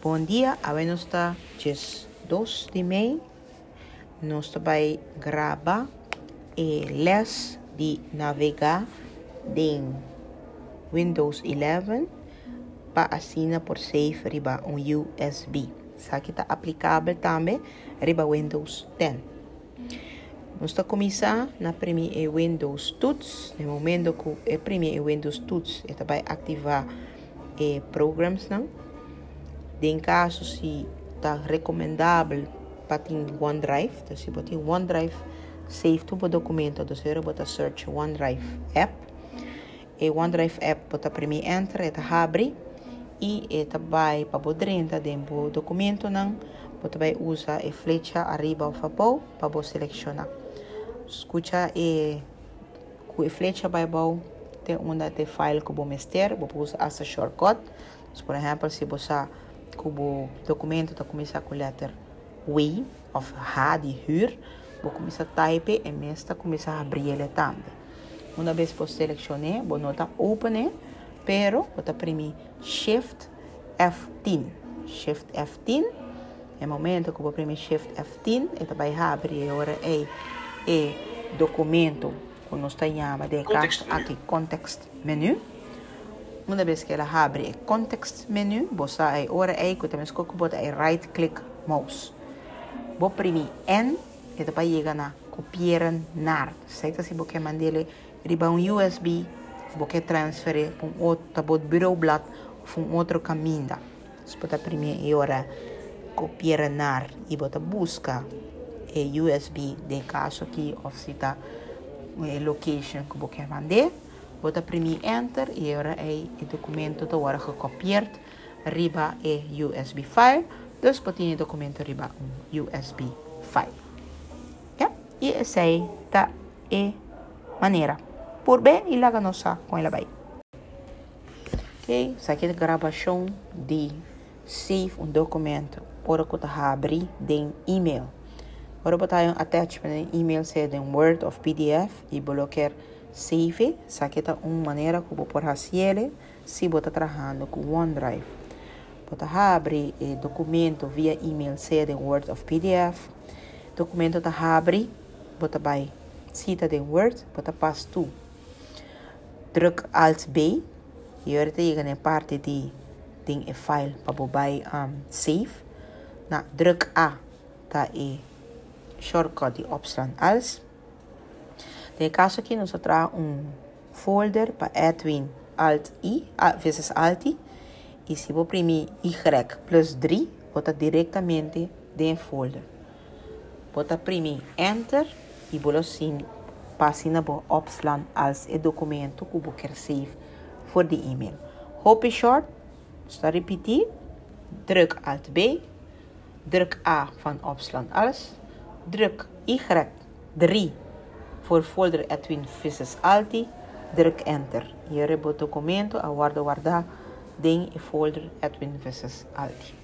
Bom dia, está just 2 de maio. Nós vai gravar e les de navegar em Windows 11 para assinar por safe riba um USB. Isso aqui está aplicável também riba Windows 10. Nós está começar na primeira Windows Tools. No momento que o primeiro Windows Tools, ele vai ativar eh, programs não. Em caso se está recomendável para ter OneDrive, então se tem OneDrive, save tudo documento, então você bota search OneDrive app. E OneDrive app bota primeiro enter, eta abre e eta vai para o dentro do documento não, você vai usar a flecha arriba ou abaixo para você selecionar. Escuta e com a flecha vai bom tem uma de file que você mester, você usa essa shortcut. Por exemplo, se você o documento está começar com a letra W of H de huur, vou começar a type e mesmo começar a abrir ele também. Uma vez que você selecione, vou notar open, pero vou imprimir Shift F10. Shift F10 é o momento que vou imprimir Shift F10 e vai abrir agora é o documento que nós chamamos de aqui context menu. Uma vez que ela abre o context menu, você vai agora é que também escolhe bota é right click mouse. Vou imprimir N e depois chega na copiar nar. Certo? Se você mandar ele riba um USB, você transferir para um outro, para bureau blad ou um outro caminho. Você pode imprimir e agora copiar nar e você busca o USB de caso aqui ou se está location que você mandar. Bota imprimir enter e agora é o documento está agora gekopieerd riba é USB file. Dus botin o documento riba um USB file. Ja? E essa é a maneira. Por bem e lá nossa com ela vai. Ok, essa aqui é gravação de save um documento. Ora que está abrir de e-mail. Ora botar um attachment e-mail seja de Word of PDF e bloquear save. É uma maneira eu vou fazer se você está trabalhando com OneDrive. Você abre o documento via e-mail, seja de Word of PDF. Documento está abre, você vai cita de Word, você passa tu. Druk Alt B e agora chega na parte de tem o file para você um, save. Na druk A tá e shortcut de opção als. De caso aqui nós traz um folder para Edwin Alt I vezes Alt I e se vou imprimir Y plus 3, bota diretamente dentro do folder. Bota imprimir Enter e vou assim passar na opção als e documento que vou querer save for de e-mail. Short, está repetir, druk Alt B, druk A van opslag als, druk Y3 voor folder Edwin Vises Alti, druk Enter. Hier heb je het documento, aguardo guardar, e folder Edwin Vises Alti.